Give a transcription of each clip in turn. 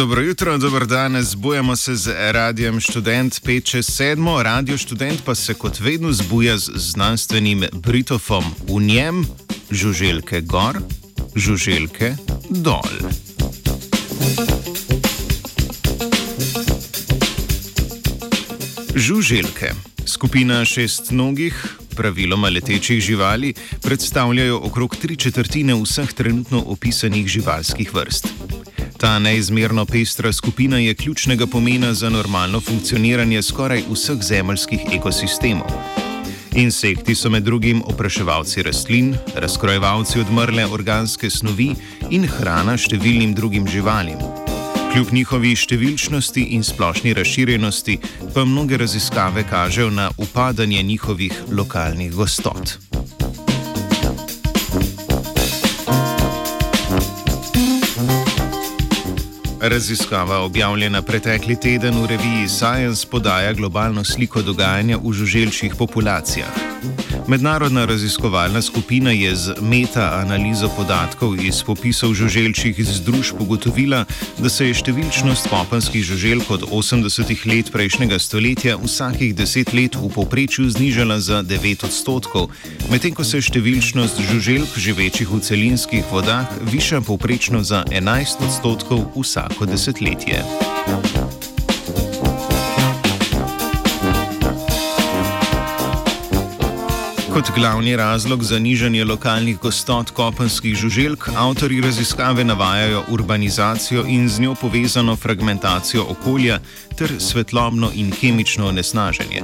Dobro jutro, dober dan, zbujamo se z radijem študent 5 čez 7. Radio študent pa se kot vedno zbuja z znanstvenim britofom. V njem žuželke gor, žuželke dol. Žuželke, skupina šestnogih, praviloma letečih živali, predstavljajo okrog tri četrtine vseh trenutno opisanih živalskih vrst. Ta neizmerno pestra skupina je ključnega pomena za normalno funkcioniranje skoraj vseh zemeljskih ekosistemov. Insekti so med drugim opraševalci rastlin, razkrojevalci odmrle organske snovi in hrana številnim drugim živalim. Kljub njihovi številčnosti in splošni razširjenosti, pa mnoge raziskave kažejo na upadanje njihovih lokalnih gostot. Raziskava, objavljena pretekli teden v reviji Science, podaja globalno sliko dogajanja v žuželčjih populacijah. Mednarodna raziskovalna skupina je z meta-analizo podatkov iz popisov žuželčjih združb ugotovila, da se je številčnost kopenskih žuželk od 80-ih let prejšnjega stoletja vsakih deset let v povprečju znižala za 9 odstotkov, medtem ko se je številčnost žuželk živečih v celinskih vodah viša povprečno za 11 odstotkov vsako desetletje. Kot glavni razlog za nižanje lokalnih gostot kopenskih žuželk avtori raziskave navajajo urbanizacijo in z njo povezano fragmentacijo okolja ter svetlobno in kemično onesnaženje.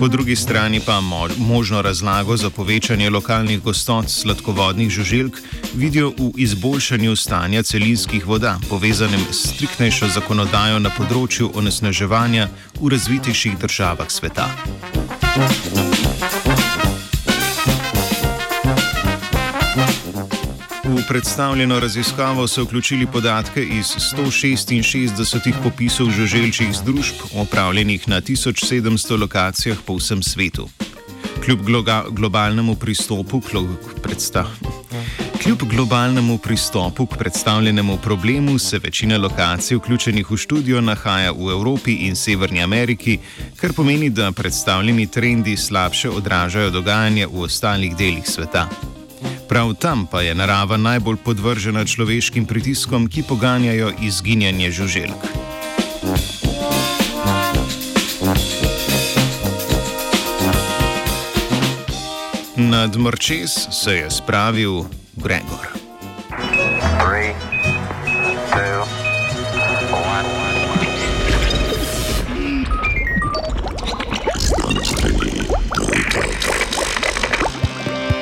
Po drugi strani pa možno razlago za povečanje lokalnih gostot sladkovodnih žuželk vidijo v izboljšanju stanja celinskih voda, povezanem s striktnejšo zakonodajo na področju onesnaževanja v razvitejših državah sveta. Predstavljeno raziskavo so vključili podatke iz 166 popisov žuželčjih združb, opravljenih na 1700 lokacijah po vsem svetu. Kljub globalnemu pristopu k predstavljanju. Kljub globalnemu pristopu k predstavljenemu problemu se večina lokacij, vključenih v študijo, nahaja v Evropi in Severni Ameriki, kar pomeni, da predstavljeni trendi slabše odražajo dogajanje v ostalih delih sveta. Prav tam pa je narava najbolj podvržena človeškim pritiskom, ki poganjajo izginjanje žuželk. Nad mrčes se je spravil Gregor.